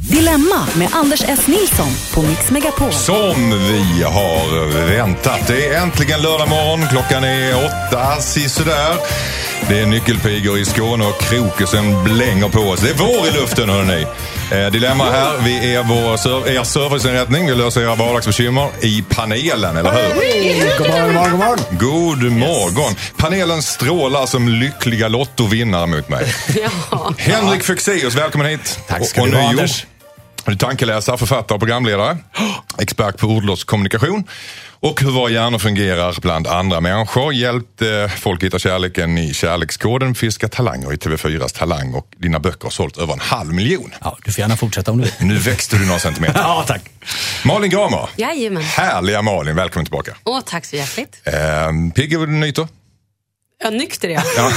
Dilemma med Anders S. Nilsson på Mix Megapol. Som vi har väntat. Det är äntligen lördag morgon. Klockan är åtta, sisådär. Det är nyckelpigor i Skåne och krokusen blänger på oss. Det är vår i luften hörni. Eh, dilemma här. Vi är vår serv- er serviceinrättning. Vi löser era vardagsbekymmer i panelen, eller hur? God morgon, god morgon, god morgon. Panelen strålar som lyckliga lottovinnare mot mig. Ja. Henrik Fexeus, välkommen hit. Tack ska Och- du ha. Anders. Du är tankeläsare, författare och programledare. Expert på ordlös kommunikation. Och hur våra hjärnor fungerar bland andra människor. Hjälpt eh, folk hitta kärleken i Kärlekskoden, Fiska talanger i TV4s Talang. Och dina böcker har sålt över en halv miljon. Ja, du får gärna fortsätta om du vill. Nu växte du några centimeter. Ja, tack. Malin Gramer. Jajamän. Härliga Malin, välkommen tillbaka. Åh, tack så hjärtligt. Eh, Pigg och nyter. Ja, nykter är jag. Ja.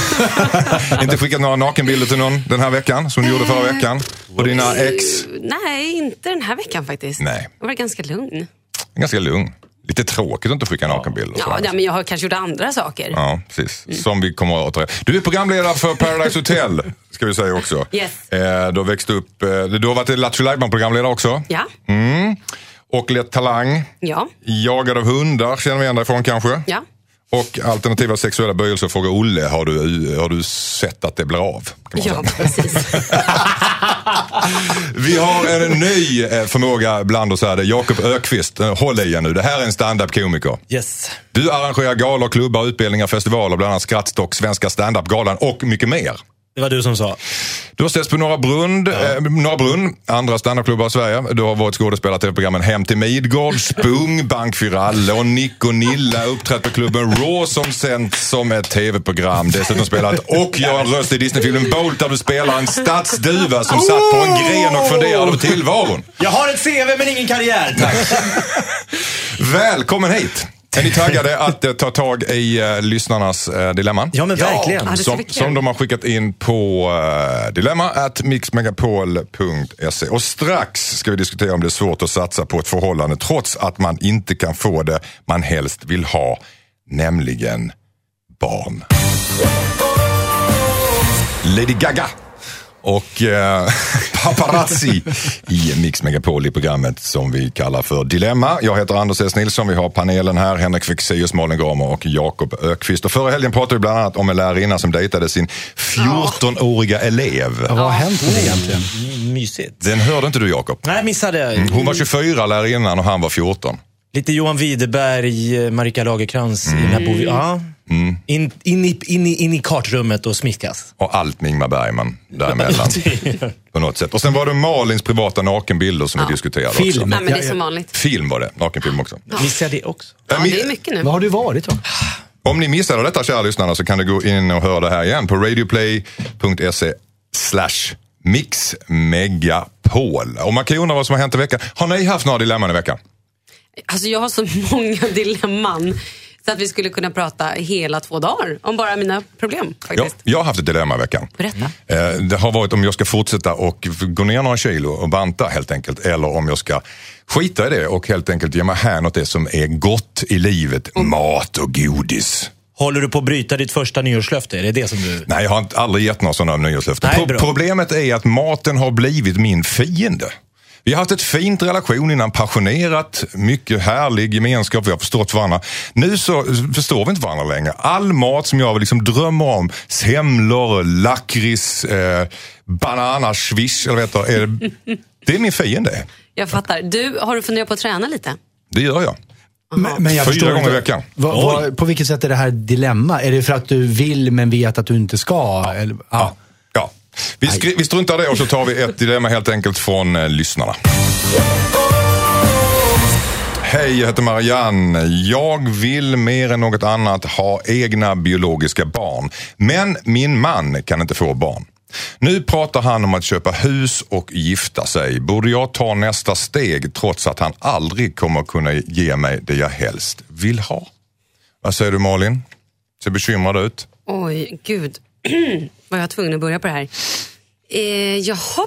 Inte skickat några nakenbilder till någon den här veckan som du gjorde förra veckan. Och dina ex. Nej, inte den här veckan faktiskt. Nej. Jag var ganska lugn. Ganska lugn. Lite tråkigt att inte skicka nakenbilder. Ja, ja, men jag har kanske gjort andra saker. Ja, precis. Som vi kommer att Du är programledare för Paradise Hotel, ska vi säga också. Yes. Eh, du har växt upp, eh, du har varit Lattjo Lajban-programledare också. Ja. Och lett Talang. Ja. Jagad av hundar känner vi igen dig från kanske. Ja. Och alternativa sexuella böjelser, fråga Olle, har du, har du sett att det blir av? Ja, precis. Vi har en ny eh, förmåga bland oss här. Jakob Ökvist. Eh, Håll i er nu. Det här är en stand-up-komiker. Yes. Du arrangerar galor, klubbar, utbildningar, festivaler, bland annat Skrattstock, Svenska standup-galan och mycket mer. Det var du som sa. Du har setts på Norra Brunn, eh, Norra Brunn andra standupklubbar i Sverige. Du har varit skådespelare till programmen Hem till Midgård, Spung, Bank för alla och Nick och Nilla uppträtt på klubben Raw som sänds som ett tv-program. Dessutom spelat och gör en röst i Disneyfilmen Bolt där du spelar en stadsduva som satt på en gren och funderade över tillvaron. Jag har ett CV men ingen karriär, tack. Välkommen hit! Är ni taggade att eh, ta tag i eh, lyssnarnas eh, dilemman? Ja, men verkligen. Ja, det ska Som, bli kul. som de har skickat in på uh, dilemma at mixmegapol.se. Och strax ska vi diskutera om det är svårt att satsa på ett förhållande trots att man inte kan få det man helst vill ha, nämligen barn. Lady Gaga och eh, paparazzi i Mix Megapol i programmet som vi kallar för Dilemma. Jag heter Anders S. Nilsson, vi har panelen här, Henrik Fexeus, Malin Gramer och Jakob Ökvist. Och förra helgen pratade vi bland annat om en lärarinna som dejtade sin 14-åriga elev. Vad har hänt med det egentligen? Mm, Mysigt. Den hörde inte du Jakob? Nej, missade. Mm, Hon var 24 lärarinnan och han var 14. Lite Johan Widerberg, eh, Marika Lagercrantz. Mm. i den här bovi- ja. in, in, i, in, i, in i kartrummet och smiskas. Och allt med Ingmar Bergman däremellan. på något sätt. Och sen var det Malins privata nakenbilder som vi diskuterade också. Film. Nej, men det är som vanligt. Film var det, nakenfilm också. Missade jag det också? Ja, det är mycket nu. Vad har du varit då? Om ni missade detta kära lyssnarna så kan du gå in och höra det här igen på radioplay.se slash mixmegapol. Och man kan ju undra vad som har hänt i veckan. Har ni haft några dilemman i veckan? Alltså, jag har så många dilemman. Så att vi skulle kunna prata hela två dagar om bara mina problem. Ja, Faktiskt. jag har haft ett dilemma i veckan. Berätta. Eh, Det har varit om jag ska fortsätta och gå ner några kilo och banta helt enkelt. Eller om jag ska skita i det och helt enkelt ge mig hän åt det som är gott i livet. Mat och godis. Håller du på att bryta ditt första nyårslöfte? Är det det som du... Nej, jag har inte- aldrig gett några sådana nyårslöften. Nej, Pro-. Problemet är att maten har blivit min fiende. Vi har haft ett fint relation innan, passionerat, mycket härlig gemenskap, vi har förstått varandra. Nu så förstår vi inte varandra längre. All mat som jag liksom drömmer om, semlor, lakrits, eh, bananaswish, eller vad heter det, är, det är min fiende. Jag fattar. Du, har du funderat på att träna lite? Det gör jag. Men, men jag Fyra gånger inte. i veckan. Vad- vad- på vilket sätt är det här dilemma? Är det för att du vill men vet att du inte ska? Eller, ja. Ja. Vi, skri- vi struntar i det och så tar vi ett dilemma helt enkelt från eh, lyssnarna. Hej, jag heter Marianne. Jag vill mer än något annat ha egna biologiska barn. Men min man kan inte få barn. Nu pratar han om att köpa hus och gifta sig. Borde jag ta nästa steg trots att han aldrig kommer kunna ge mig det jag helst vill ha? Vad säger du Malin? Ser bekymrad ut. Oj, gud. Var jag tvungen att börja på det här? Eh, jaha,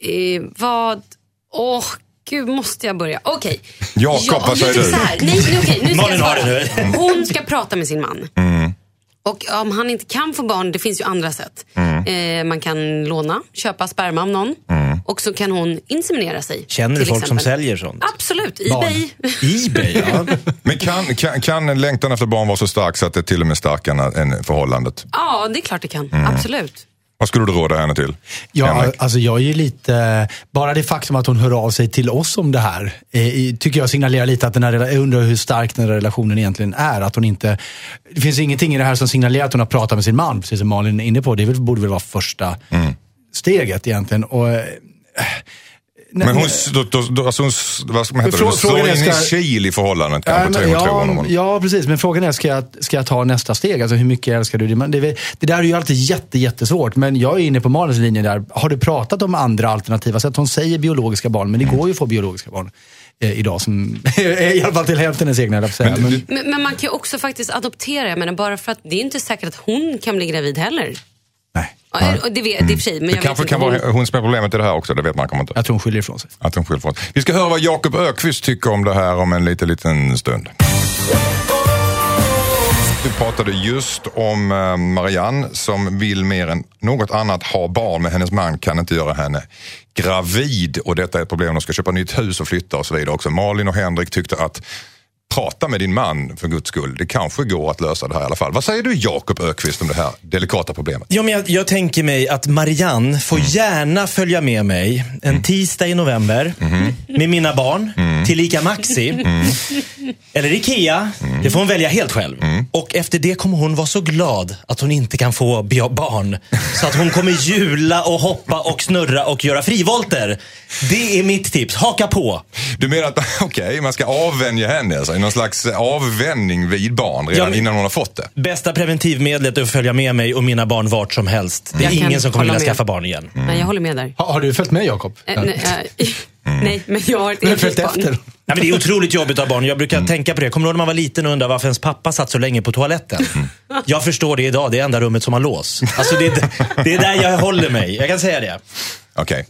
eh, vad... Åh, gud, måste jag börja? Okej. Jakob, vad säger du? Nej, nu, okej, nu ska jag svara. Hon ska prata med sin man. Mm. Och om han inte kan få barn, det finns ju andra sätt. Mm. Eh, man kan låna, köpa sperma av någon Och så kan hon inseminera sig. Känner du folk som exempel. säljer sånt? Absolut, Barn. Ebay. Ebay, ja. Men kan, kan, kan längtan efter barn vara så stark så att det är till och med starkare än förhållandet? Ja, det är klart det kan. Mm. Absolut. Vad skulle du råda henne till? Ja, Henrik? alltså jag är lite... Bara det faktum att hon hör av sig till oss om det här eh, tycker jag signalerar lite att den här, jag undrar hur stark den här relationen egentligen är. Att hon inte, det finns ingenting i det här som signalerar att hon har pratat med sin man, precis som Malin är inne på. Det borde väl vara första steget egentligen. Och, eh, Men hon, då, då, då, alltså hon, vad ska man heta, Frå- det? slår frågan är, in i ska- kil i förhållandet Ja, kanske, men, tror tror hon. ja, ja, precis. Men frågan är, ska jag, ska jag ta nästa steg? Alltså hur mycket älskar du din man? Det, det där är ju alltid jätte, jättesvårt. Men jag är inne på Malins linje där. Har du pratat om andra alternativa sätt? Hon säger biologiska barn, men det går ju att få biologiska barn eh, idag. Som, I alla fall till hälften ens egna, att. Men Men, Men, men man kan ju också faktiskt adoptera. Jag menar, bara för att det är inte säkert att hon kan bli gravid heller. Nej, och Det vet det sig, men Det jag kanske vet kan vara hon som är problemet i det här också, det vet man kanske inte. jag tror hon skiljer ifrån sig. Att hon skiljer från oss. Vi ska höra vad Jakob Ökvist tycker om det här om en liten, liten stund. Vi pratade just om eh, Marianne som vill mer än något annat ha barn men hennes man kan inte göra henne gravid och detta är ett problem. De ska köpa nytt hus och flytta och så vidare också. Malin och Henrik tyckte att prata med din man för guds skull. Det kanske går att lösa det här i alla fall. Vad säger du Jakob Ökvist om det här delikata problemet? Ja, men jag, jag tänker mig att Marianne får gärna följa med mig en tisdag i november med mina barn till Ica Maxi. Eller Ikea. Det får hon välja helt själv. Och efter det kommer hon vara så glad att hon inte kan få barn. Så att hon kommer jula och hoppa och snurra och göra frivolter. Det är mitt tips. Haka på. Du menar att okej, man ska avvänja henne alltså, i någon slags avvänjning vid barn redan Ja, men- innan hon har fått det? Bästa preventivmedlet är att följa med mig och mina barn vart som helst. Det är Jag ingen som kommer vilja med. skaffa barn igen. Nej, jag håller med där. Har, har du följt med Jakob? Eh, nej, eh, nej, men jag har ett eget följt barn. efter? Nej, men det är otroligt jobbigt att ha barn. Jag brukar tänka på det. Kommer du ihåg när man var liten och undrade varför ens pappa satt så länge på toaletten? Jag förstår det idag. Det är enda rummet som har lås. Alltså det, är- det är där jag håller mig. Jag kan säga det. Okej.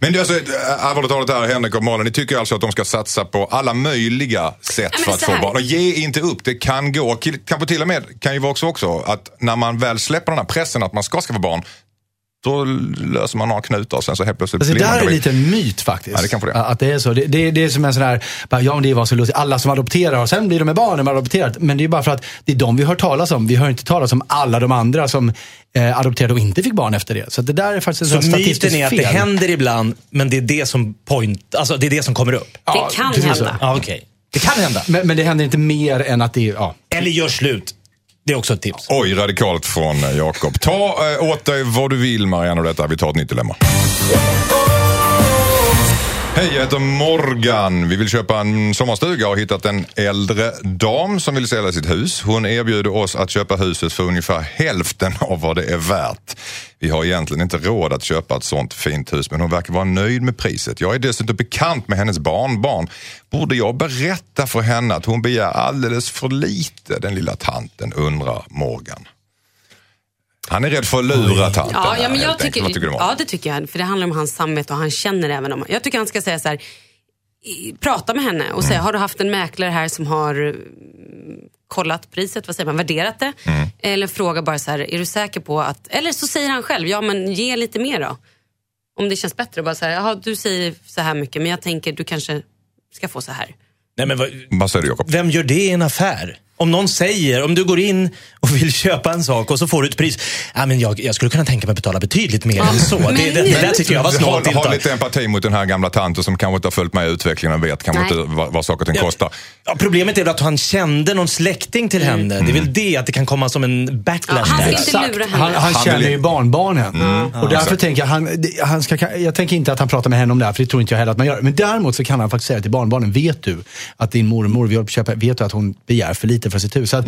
Men är alltså, äh, allvarligt talat här, Henrik och Malin, ni tycker alltså att de ska satsa på alla möjliga sätt men för att få barn. Och ge inte upp, det kan gå. Kanske till och med, kan ju vara också, också att när man väl släpper den här pressen att man ska skaffa barn, då löser man några knutar och sen så helt plötsligt Alltså, det blir man där är en myt faktiskt. Ja, det kanske det är. Att det är så. Det, det, det är som en sån här, bara, ja men det var så lustigt. Alla som adopterar och sen blir de med barn när man har adopterat. Men det är bara för att det är de vi hör talas om. Vi hör inte talas om alla de andra som eh, adopterade och inte fick barn efter det. Så att det där är faktiskt Så en statistisk myten är att fel. det händer ibland, men det är det som point, alltså det är det som kommer upp. Ja, Det kan så. hända. Ja, okej. Det kan hända. Men, men det händer inte mer än att det är, ja. Eller gör slut. Det är också ett tips. Oj, radikalt från eh, Jakob. Ta eh, åt dig vad du vill Marianne och detta. Vi tar ett nytt dilemma. Hej, jag heter Morgan. Vi vill köpa en sommarstuga och har hittat en äldre dam som vill sälja sitt hus. Hon erbjuder oss att köpa huset för ungefär hälften av vad det är värt. Vi har egentligen inte råd att köpa ett sånt fint hus men hon verkar vara nöjd med priset. Jag är dessutom bekant med hennes barnbarn. Borde jag berätta för henne att hon begär alldeles för lite, den lilla tanten, undrar Morgan. Han är rädd för att lura tanten. Ja, här, ja, men jag tycker, Vad tycker du om ja, det tycker jag. För det handlar om hans samvete och han känner även om... Jag tycker han ska säga så här, prata med henne och Mm. säga, har du haft en mäklare här som har mm, kollat priset, vad säger man, värderat det? Mm. Eller fråga bara så här, är du säker på att... Eller så säger han själv, ja men ge lite mer då. Om det känns bättre, bara så här, jaha du säger så här mycket men jag tänker du kanske ska få så här. Nej, men vad, Vad säger du Jakob? vem gör det i en affär? Om någon säger, om du går in och vill köpa en sak och så får du ett pris. Ja, men jag, jag skulle kunna tänka mig att betala betydligt mer än så. Det, det, det där tycker jag var snålt Har, har tilltaget. lite empati mot den här gamla tanten som kanske inte har följt med i utvecklingen och vet kanske Nej. inte vad, vad saker och ting Ja. kostar. Ja, problemet är väl att han kände någon släkting till henne. Det är väl det, att det kan komma som en backlash Ja, han henne. Han, han, Han känner vill- ju barnbarnen. och därför exakt. tänker jag, han, det- han ska, jag tänker inte att han pratar med henne om det här, för det tror inte jag heller att man gör. Men däremot så kan han faktiskt säga till barnbarnen, vet du att din mormor, vi köpa, vet du att hon begär för lite för sitt hus? Så, att,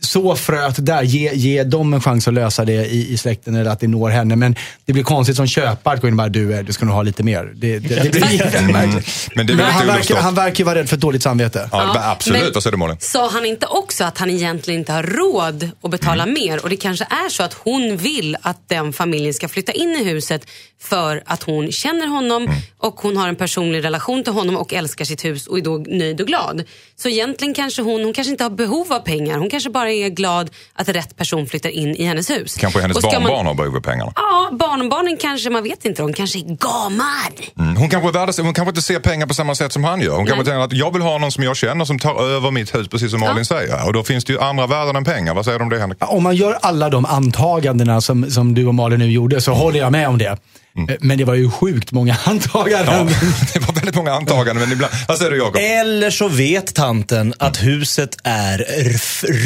så fröet där, ge, ge dem en chans att lösa det i, i släkten eller att det når henne. Men det blir konstigt som köpare att gå in och bara, du, eh, du ska nog ha lite mer. Det, det, det blir lite Mm. Men det är Men väldigt han, verkar, underförstått. han verkar ju vara rädd för ett dåligt samvete. Ja, Ja, absolut. men- Vad säger du Malin? Sa han inte också att han egentligen inte har råd att betala Mm. mer? Och det kanske är så att hon vill att den familjen ska flytta in i huset för att hon känner honom Mm. och hon har en personlig relation till honom och älskar sitt hus och är då nöjd och glad. Så egentligen kanske hon, hon kanske inte har behov behov av pengar. Hon kanske bara är glad att rätt person flyttar in i hennes hus. Kanske hennes barnbarn man- har behov av pengarna. Ja, barnbarnen kanske, man vet inte, de kanske är gamar. Mm. Hon, kanske värdes, hon kanske inte ser pengar på samma sätt som han gör. Hon kanske tänker att jag vill ha någon som jag känner som tar över mitt hus, precis som Malin säger. Och då finns det ju andra värden än pengar. Vad säger du om det Henrik? Om man gör alla de antagandena som, som du och Malin nu gjorde så håller jag med om det. Eh, Men det var ju sjukt många antaganden. Mm. Ja, väldigt många antaganden. Men ibland, vad säger du Jakob? Eller så vet tanten att huset är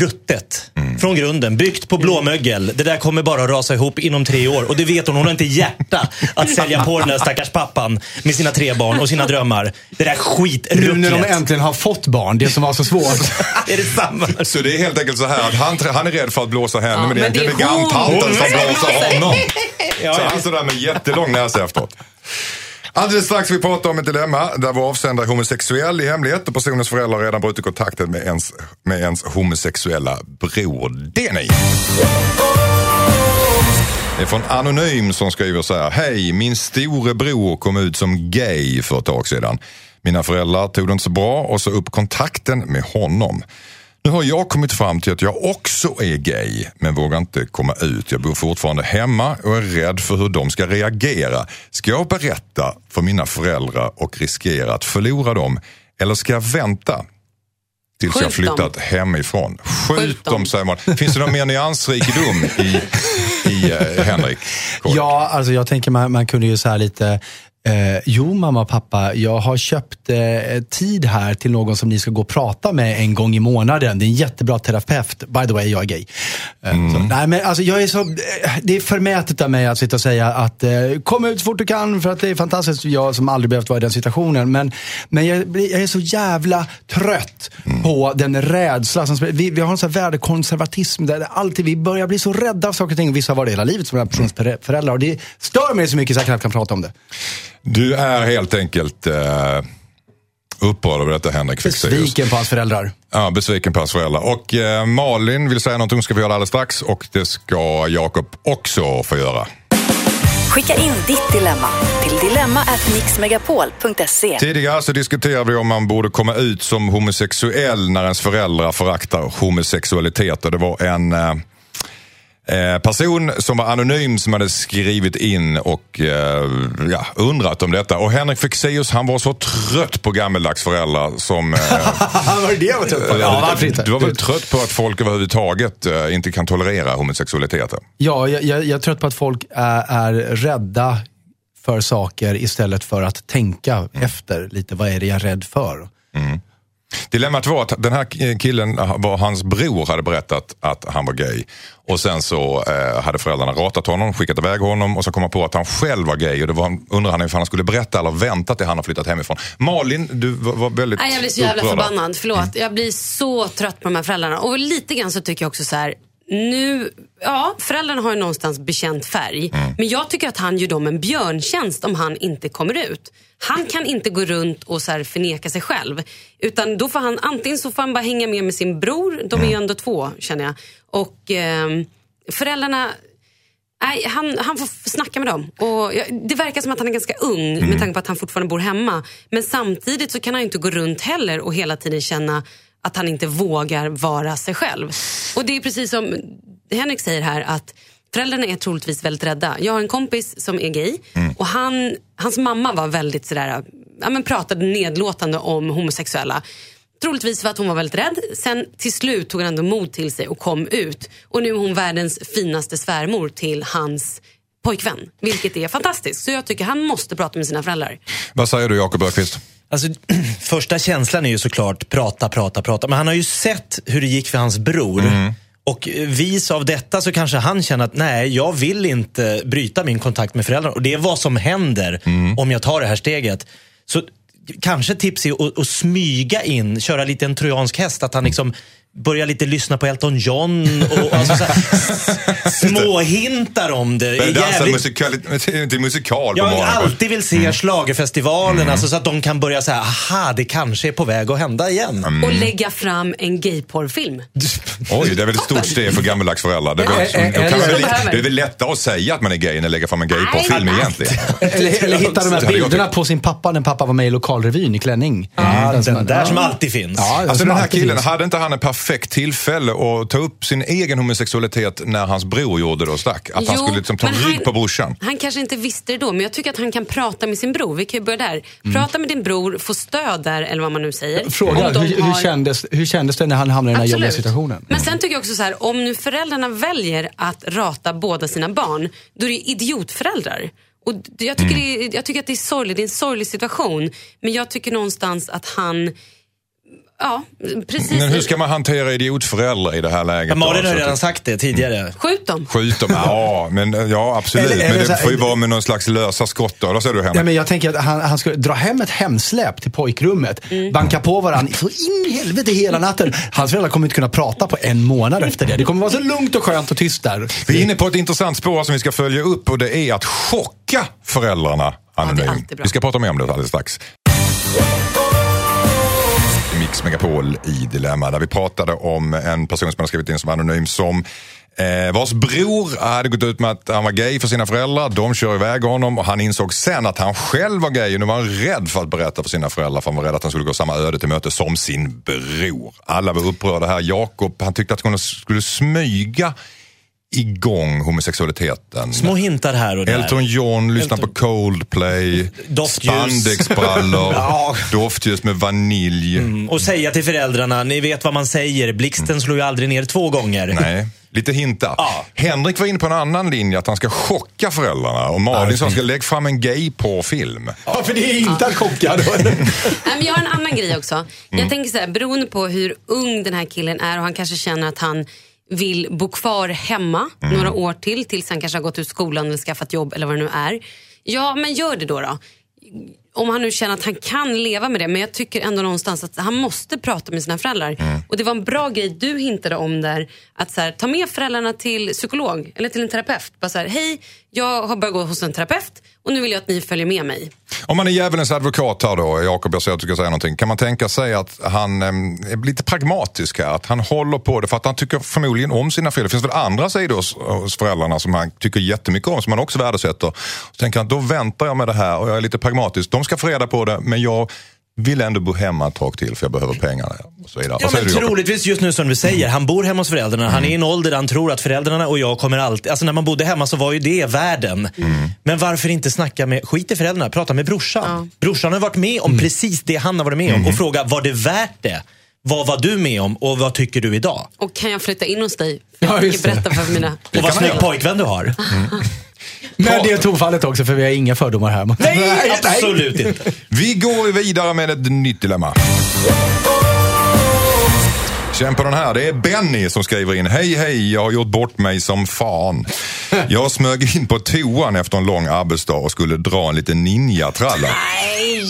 ruttet. Från grunden. Byggt på blåmögel. Det där kommer bara att rasa ihop inom tre år. Och det vet hon. Hon har inte hjärta att sälja på den där stackars pappan med sina tre barn och sina drömmar. Det där Nu när de skitrucklet. äntligen har fått barn, det som var så svårt. är det samma? Så det är helt enkelt så här att han, han är rädd för att blåsa henne, Ja, men det är egentligen hon. granntanten som blåser honom. Ja, så ja. han står där med jättelång näsa efteråt. Alldeles strax vi pratar om ett dilemma där vår avsändare är homosexuell i hemlighet och personens föräldrar redan brutit kontakten med ens, med ens homosexuella bror. Det är ni! Det är från Anonym som skriver så här. Hej, min storebror kom ut som gay för ett tag sedan. Mina föräldrar tog det inte så bra och så upp kontakten med honom. Nu har jag kommit fram till att jag också är gay men vågar inte komma ut. Jag bor fortfarande hemma och är rädd för hur de ska reagera. Ska jag berätta för mina föräldrar och riskera att förlora dem? Eller ska jag vänta tills Skjut jag flyttat hemifrån? Skjut, Skjut dem, dem. säger man. Finns det någon mer nyansrikedom i, i eh, Henrik? Ja, alltså jag tänker man, man kunde ju så här lite Eh, jo, mamma och pappa, jag har köpt eh, tid här till någon som ni ska gå och prata med en gång i månaden. Det är en jättebra terapeut. By the way, jag är gay. Eh, så, nej, men alltså, jag är så, eh, det är förmätet av mig att sitta och säga att eh, kom ut så fort du kan för att det är fantastiskt. Jag som aldrig behövt vara i den situationen. Men, men jag, jag är så jävla trött på den rädsla. Som, vi, vi har en sån värdekonservatism där alltid, vi börjar bli så rädda av saker och ting. Vissa har varit det hela livet som den här personens förä- föräldrar. Och det stör mig så mycket så jag knappt kan prata om det. Du är helt enkelt eh, upprörd över detta Henrik Fexeus. Besviken på hans föräldrar. Ja, besviken på hans föräldrar. Och eh, Malin vill säga någonting, ska vi göra alldeles strax. Och det ska Jakob också få göra. Skicka in ditt dilemma till dilemma@mixmegapol.se. Tidigare så diskuterade vi om man borde komma ut som homosexuell när ens föräldrar föraktar homosexualitet. Och det var en eh, eh, person som var anonym som hade skrivit in och eh, ja, undrat om detta. Och Henrik Fexeus han var så trött på gammeldags föräldrar som... Eh, var det det jag var trött på? Ja, varför inte? Du var väl trött på att folk överhuvudtaget eh, inte kan tolerera homosexualiteten? Ja, jag, jag, jag är trött på att folk är, är rädda för saker istället för att tänka efter lite. Vad är det jag är rädd för? Dilemmat var att den här killen, var hans bror hade berättat att han var gay. Och sen så eh, hade föräldrarna ratat honom, skickat iväg honom och så kom han på att han själv var gay. Och det var, undrade han ifall han skulle berätta eller vänta till han har flyttat hemifrån. Malin, du var, var väldigt Nej, jag blir så jävla upprörd. förbannad. Förlåt. Jag blir så trött på de här föräldrarna. Och lite grann så tycker jag också så här. Nu, ja, föräldrarna har ju någonstans bekänt färg. Men jag tycker att han gör dem en björntjänst om han inte kommer ut. Han kan inte gå runt och så förneka sig själv. Utan då får han, antingen så får han bara hänga med med sin bror. De är ju ändå två känner jag. Och ehm, föräldrarna, Nej, han, han får snacka med dem. Och det verkar som att han är ganska ung med tanke på att han fortfarande bor hemma. Men samtidigt så kan han inte gå runt heller och hela tiden känna att han inte vågar vara sig själv. Och det är precis som Henrik säger här att föräldrarna är troligtvis väldigt rädda. Jag har en kompis som är gay och han, hans mamma var väldigt sådär, ja, men pratade nedlåtande om homosexuella. Troligtvis för att hon var väldigt rädd. Sen till slut tog han ändå mod till sig och kom ut. Och nu är hon världens finaste svärmor till hans pojkvän. Vilket är fantastiskt. Så jag tycker han måste prata med sina föräldrar. Vad säger du Jakob Öqvist? Alltså, första känslan är ju såklart prata, prata, prata. Men han har ju sett hur det gick för hans bror. Och vis av detta så kanske han känner att nej, jag vill inte bryta min kontakt med föräldrarna. Och det är vad som händer om jag tar det här steget. Så kanske tips är att, att smyga in, köra lite en trojansk häst. Att han liksom börjar lite lyssna på Elton John och alltså så här, småhintar om det. Men dansa Jävligt- musikal, till musikal på jag morgonen. alltid vill se schlagerfestivalen, alltså, så att de kan börja säga, aha, det kanske är på väg att hända igen. Och lägga fram en gayporrfilm. Oj, det är väl ett stort steg för gammeldags föräldrar. Det är, väl, lättare att säga att man är gay än att lägga fram en gay på Nej, film nej. egentligen. Eller, eller hitta de här bilderna på sin pappa när pappa var med i lokalrevyn i klänning. Ja, Den där ja. som alltid finns. Ja, Alltså den här killen, finns. hade inte han en perfekt perfekt tillfälle att ta upp sin egen homosexualitet när hans bror gjorde det och stack. Att han Jo, skulle liksom ta rygg han- på brorsan. Han kanske inte visste det då, men jag tycker att han kan prata med sin bror. Vi kan ju börja där. Prata med din bror, få stöd där, eller vad man nu säger. Fråga, Om de hur, har- hur, kändes, hur kändes det när han hamnade i den här jobbiga situationen? Men sen tycker jag också så här, om nu föräldrarna väljer att rata båda sina barn, då är det idiotföräldrar. Och jag tycker, det är, jag tycker att det är sorgligt, det är en sorglig situation. Men jag tycker någonstans att han, ja, precis. Men hur ska man hantera idiotföräldrar i det här läget? Ja, då? Malin har Så redan sagt det tidigare. Skjut dem. Skjut dem, ja, men, ja absolut. Eller- eller men så det får ju vara med någon slags lösa skott då. Eller säger du Ja, Henrik? men jag tänker att han, han skulle dra hem ett hemsläp till pojkrummet, banka på varandra så in i helvete hela natten. Hans föräldrar kommer inte kunna prata på en månad efter det. Det kommer vara så lugnt och skönt och tyst där. Vi är inne på ett intressant spår som vi ska följa upp och det är att chocka föräldrarna anonymt. bra. vi ska prata mer om det alldeles strax. Mix Megapol i Dilemma där vi pratade om en person som hade skrivit in som anonym som Eh, vars bror hade gått ut med att han var gay för sina föräldrar. De kör iväg honom och han insåg sen att han själv var gay. Och nu var han rädd för att berätta för sina föräldrar för han var rädd att han skulle gå samma öde till möte som sin bror. Alla var upprörda här. Jakob han tyckte att hon skulle smyga igång homosexualiteten. Små hintar här och där. Elton John, lyssna på Coldplay, spandexbrallor, Ja. doftljus med vanilj. Mm, Och säga till föräldrarna, ni vet vad man säger, blixten slår ju aldrig ner två gånger. Nej, lite hintar. Ja. Henrik var inne på en annan linje, att han ska chocka föräldrarna. Och Malin sa ska lägga fram en gay på film. Ja, för det är inte att chocka. jag har en annan grej också. Mm. Jag tänker så här, beroende på hur ung den här killen är och han kanske känner att han vill bo kvar hemma Mm. några år till tills han kanske har gått ut skolan eller skaffat jobb eller vad det nu är. Ja, men gör det då. då. Om han nu känner att han kan leva med det. Men jag tycker ändå någonstans att han måste prata med sina föräldrar. Mm. Och det var en bra grej du hintade om där. Att så här, ta med föräldrarna till psykolog eller till en terapeut. Bara så här, hej, jag har börjat gå hos en terapeut och nu vill jag att ni följer med mig. Om man är djävulens advokat här då, Jakob, jag ser att du ska säga någonting. Kan man tänka sig att han em, är lite pragmatisk här? Att han håller på det för att han tycker förmodligen om sina föräldrar. Det finns väl andra sidor hos, hos föräldrarna som han tycker jättemycket om, som han också värdesätter. Så tänker han, då väntar jag med det här och jag är lite pragmatisk. De ska få reda på det, men jag vill ändå bo hemma ett tag till för jag behöver pengarna. Och så vidare. Ja, men troligtvis just nu som du säger, han bor hemma hos föräldrarna. Han är i en ålder där han tror att föräldrarna och jag kommer alltid... Alltså när man bodde hemma så var ju det världen. Men varför inte snacka med, skit i föräldrarna, prata med brorsan. Brorsan har varit med om precis det han har varit med om och fråga, var det värt det? Vad var du med om och vad tycker du idag? Och kan jag flytta in hos dig? Ja, jag just tänker berätta för mina... Och vad snygg pojkvän du har. Men det är tonfallet också, för vi har inga fördomar här. Nej, absolut inte. Vi går vidare med ett nytt dilemma. Känn på den här. Det är Benny som skriver in. Hej hej, jag har gjort bort mig som fan. Jag smög in på toan efter en lång arbetsdag och skulle dra en liten ninjatralla.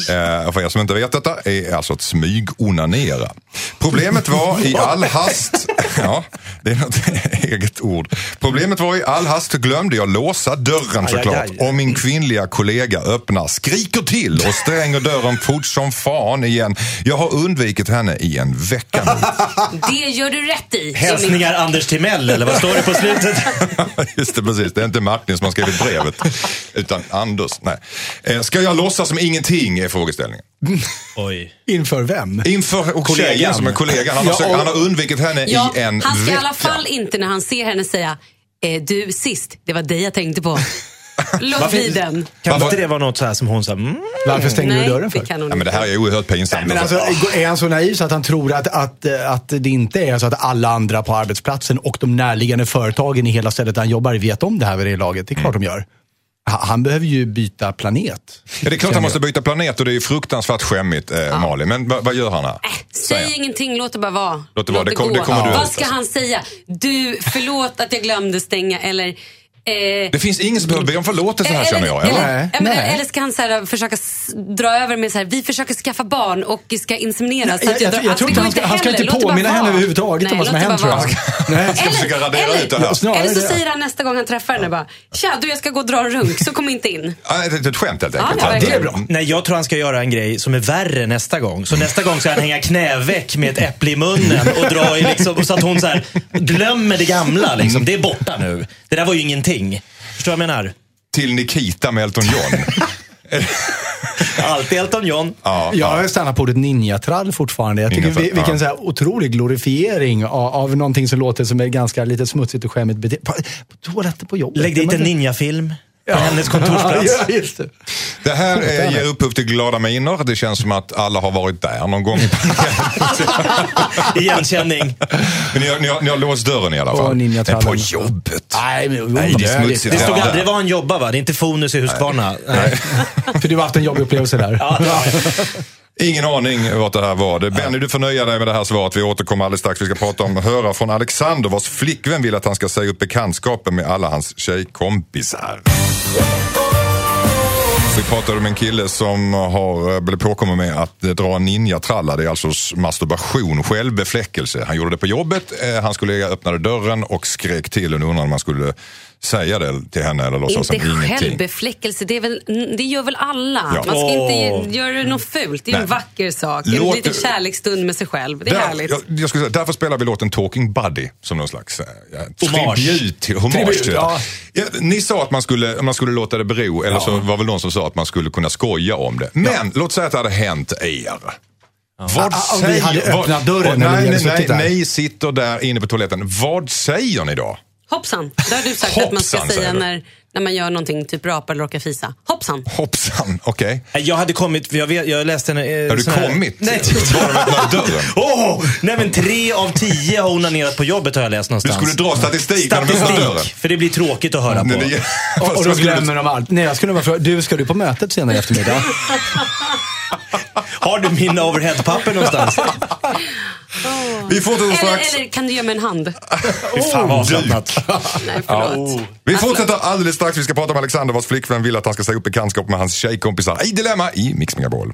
Eh, för er som inte vet detta är alltså att smygonanera. Problemet var i all hast, ja det är något eget ord. Problemet var i all hast glömde jag låsa dörren såklart. aj, aj. Och min kvinnliga kollega öppnar, skriker till och stänger dörren fort som fan igen. Jag har undvikit henne i en vecka nu. Det gör du rätt i. Hälsningar Anders Timell, eller vad står det på slutet? Just det, precis. Det är inte Martin som har skrivit brevet. Utan Anders. Nej. Eh, Ska jag låtsas som ingenting är frågeställningen. Oj. Inför vem? Inför och Kollegan. tjejen som är kollega. Han har, Ja, sökt, och- han har undvikit henne Ja, i en vecka. Fall inte när han ser henne säga eh, du sist, det var dig jag tänkte på. Låt bli den. Kan Varför- inte det vara något så här som hon sa, mm, Varför stänger Nej, du dörren för? det kan hon Ja, men det här är oerhört pinsamt. Men alltså, är han så naiv så att han tror att, att, att det inte är så att alla andra på arbetsplatsen och de närliggande företagen i hela stället där han jobbar vet om det här vid det laget? Det är klart de gör. Ha- Han behöver ju byta planet. Ja, det är klart han måste byta planet och det är ju fruktansvärt skämmigt, eh, Malin. Men vad, gör han här? Äh, Säg ingenting, låt det bara vara. Låt det vara, det kom- gå. det kommer du Vad ska han säga? Du, förlåt att jag glömde stänga eller... Eh, Det finns ingen som behöver be om förlåtelse här känner jag. Eller, Eller? Nej, ja, men, nej. eller ska han så här, försöka s- dra över med så här, vi försöker skaffa barn och ska insemineras. så Jag, jag, jag, alltså, tror inte han ska, han ska inte påminna henne överhuvudtaget om Nej, vad som har hänt bara tror jag. Nej. Ska försöka radera eller, ut det här. Eller så säger han nästa gång han träffar henne bara, tja du jag ska gå och dra en runk så kom inte in. Ja, det är ett skämt helt enkelt. ja. Det är bra. Nej, jag tror han ska göra en grej som är värre nästa gång. Så nästa gång ska han hänga knäveck med ett äpple i munnen och dra i liksom, så att hon så här, glömmer det gamla. Liksom. Det är borta nu. Det där var ju ingenting. Förstår du vad jag menar? Till Nikita med Elton John. Alltid Elton John. Ja, Jag stannar på ordet ninjatrall fortfarande. Jag tycker Ninjatrall, vi, vilken ja. så här otrolig glorifiering av, av någonting som låter som ett ganska lite smutsigt och skämmigt beteende. På, på toaletten på jobbet. Lägg dit en ninjafilm på hennes kontorsplats. Ja, just det. Det här eh, ger upphov till glada miner. Det känns som att alla har varit där någon gång. Igenkänning. Men ni har, ni, har, ni har låst dörren i alla Åh, fall. Men på jobbet. Nej, men, Nej, det är smutsigt. Det stod Ja. aldrig var han jobbar va? Det är inte Fonus i Huskvarna. Nej. För du har haft en jobbig upplevelse där. Ja. Ingen aning vad det här var. Benny, du får nöja dig med det här svaret. Vi återkommer alldeles strax. Vi ska prata om höra från Alexander vars flickvän vill att han ska säga upp bekantskapen med alla hans tjejkompisar. Vi pratade med en kille som har eh, blivit påkommen med att dra ninjatralla. Det är alltså masturbation, självbefläckelse. Han gjorde det på jobbet. Eh, han skulle öppnade dörren och skrek till och undrade om man skulle säga det till henne eller låtsas Inte som ingenting. självbefläckelse, det, är väl, det gör väl alla? Ja. Man ska inte göra något fult. Det är en Nej. vacker sak. Låt- En liten kärleksstund med sig själv. Det är Där- härligt. Jag, jag skulle säga, därför spelar vi låten Talking Buddy som någon slags eh, ja, tribut till, hommage Tribut, till ja. Ja, Ni sa att man skulle, man skulle låta det bero, eller så var väl någon som sa att man skulle kunna skoja om det. Men låt säga att det hade hänt er. Vad Ah, om vi hade öppnat dörren vi nej, hade nej, nej, ni sitter där inne på toaletten. Vad säger ni då? Hoppsan, det har du sagt att man ska Hoppsan, säga du. när, när man gör någonting, typ rapa eller råkar fisa. Hoppsan. Hoppsan, okej. Jag hade kommit, för jag, vet, jag läste en... Eh, Har du här- kommit? Nej, dörren? Åh! nej men tre av tio har onanerat på jobbet har jag läst Du någonstans. skulle dra statistik när de öppnar dörren. Statistik, för det blir tråkigt att höra på. Nej, det- Och, och då du- glömmer de allt. Nej, jag skulle bara fråga, du, ska du på mötet senare i eftermiddag? Har du mina overheadpapper någonstans? Vi fortsätter Eller, strax. eller kan du ge mig en hand? Fy fan vad avslappnat. Nej, förlåt. Vi fortsätter alldeles strax. Vi ska prata om Alexander vars flickvän vill att han ska säga upp bekantskap med hans tjejkompisar i Dilemma i Mix Megapol.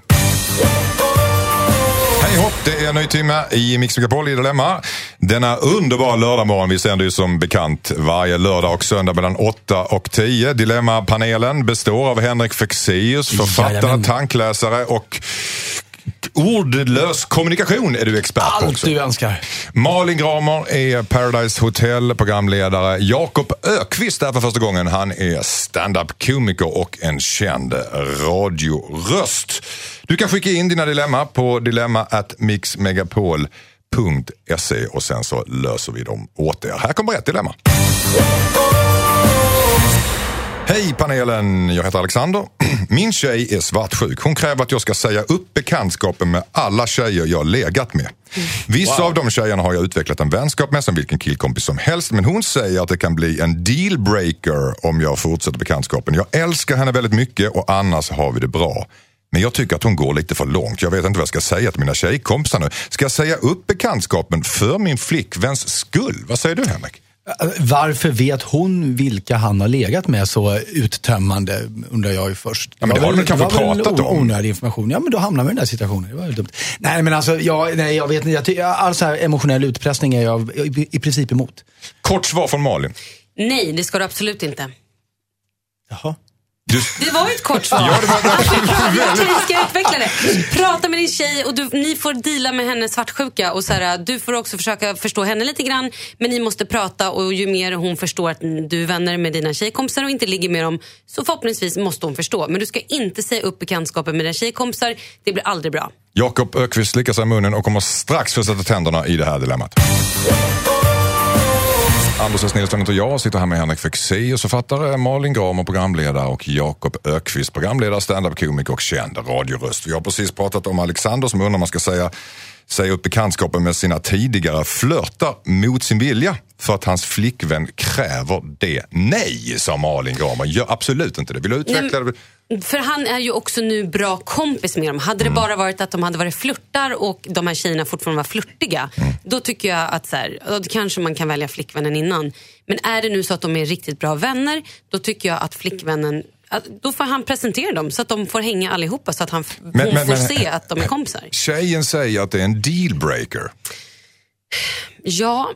Hej hopp, det är en ny timme i Mix Megapol i Dilemma. Denna underbara lördagmorgon, vi sänder ju som bekant varje lördag och söndag mellan 8 och 10. Dilemma-panelen består av Henrik Fexeus, författare, Jajamän. tankläsare och ordlös kommunikation är du expert på Allt du önskar. Malin Gramer är Paradise Hotel programledare. Jakob Ökvist är för första gången. Han är stand-up komiker och en känd radioröst. Du kan skicka in dina dilemma på dilemma at mixmegapol.se och sen så löser vi dem åt er. Här kommer ett dilemma. Hej panelen, jag heter Alexander. Min tjej är svartsjuk. Hon kräver att jag ska säga upp bekantskapen med alla tjejer jag legat med. Vissa av de tjejerna har jag utvecklat en vänskap med som vilken killkompis som helst. Men hon säger att det kan bli en dealbreaker om jag fortsätter bekantskapen. Jag älskar henne väldigt mycket och annars har vi det bra. Men jag tycker att hon går lite för långt. Jag vet inte vad jag ska säga till mina tjejkompisar nu. Ska jag säga upp bekantskapen för min flickväns skull? Vad säger du Henrik? Varför vet hon vilka han har legat med så uttömmande, undrar jag ju först. Ja, men det har de kanske pratat om? Onödig information. Ja, men då hamnar man i den där situationen. Det var ju dumt. Nej, men alltså, jag, nej, jag vet inte. Jag all så här emotionell utpressning är jag i, i princip emot. Kort svar från Malin. Nej, det ska du absolut inte. Jaha. Det var ju ett kort svar. Ja, det var- tror vi ska utveckla det. Prata med din tjej och du, ni får deala med hennes svartsjuka. Och så här, du får också försöka förstå henne lite grann. Men ni måste prata och ju mer hon förstår att du är vänner med dina tjejkompisar och inte ligger med dem så förhoppningsvis måste hon förstå. Men du ska inte säga upp bekantskapen med dina tjejkompisar. Det blir aldrig bra. Jakob Ökvist slickar sig i munnen och kommer strax få sätta tänderna i det här dilemmat. Anders S. Nilsson heter jag, sitter här med Henrik Fexeus, författare, Malin Gramer, programledare och Jakob Ökvist, programledare, standup-komiker och känd radioröst. Vi har precis pratat om Alexander som undrar om man ska säga, säga upp bekantskapen med sina tidigare flörtar mot sin vilja för att hans flickvän kräver det. Nej, sa Malin Gramer. Gör absolut inte det. Vill du utveckla det? För han är ju också nu bra kompis med dem. Hade det bara varit att de hade varit flörtar och de här tjejerna fortfarande var flörtiga. Då tycker jag att så här, då kanske man kan välja flickvännen innan. Men är det nu så att de är riktigt bra vänner, då tycker jag att flickvännen då får han presentera dem så att de får hänga allihopa så att han, Men- men- får men- se att de är kompisar. Tjejen säger att det är en dealbreaker. Ja,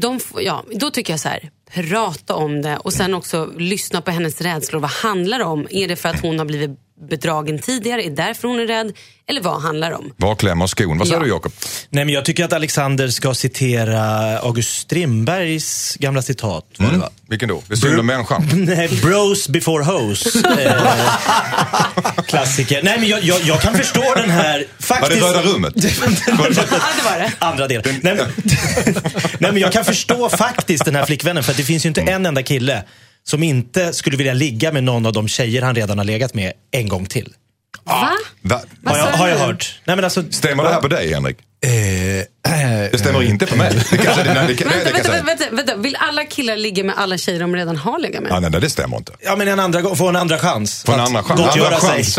de, ja, då tycker jag så här. Prata om det och sen också lyssna på hennes rädslor. Vad handlar det om? Är det för att hon har blivit bedragen tidigare, är därför hon är rädd. Eller vad handlar det om? Var klämmer skon? Vad säger Ja. du Jakob? Nej, men jag tycker att Alexander ska citera August Strindbergs gamla citat. Var det, va? Vilken då? Det synd om människan. Nej, bros before hoes. Eh, klassiker. Nej, men jag, jag, jag kan förstå den här... Var det Faktiskt, Röda rummet? Ja, det var det. Andra delen. Nej, men, nej, men jag kan förstå faktiskt den här flickvännen. För att det finns ju inte en enda kille som inte skulle vilja ligga med någon av de tjejer han redan har legat med en gång till. Va? Va? Vad Har jag, har jag hört. Nej, men alltså, Stämmer det här på dig Henrik? Eh, Det stämmer inte på mig. Det kanske, det, nej, det, kan- nej, det Vänta, vänta, vänta, vänta. Vill alla killar ligga med alla tjejer de redan har legat med? Ja, nej, nej, det stämmer inte. Ja, men en andra, gång- få en andra chans. På en andra chans. Andra sig. chans.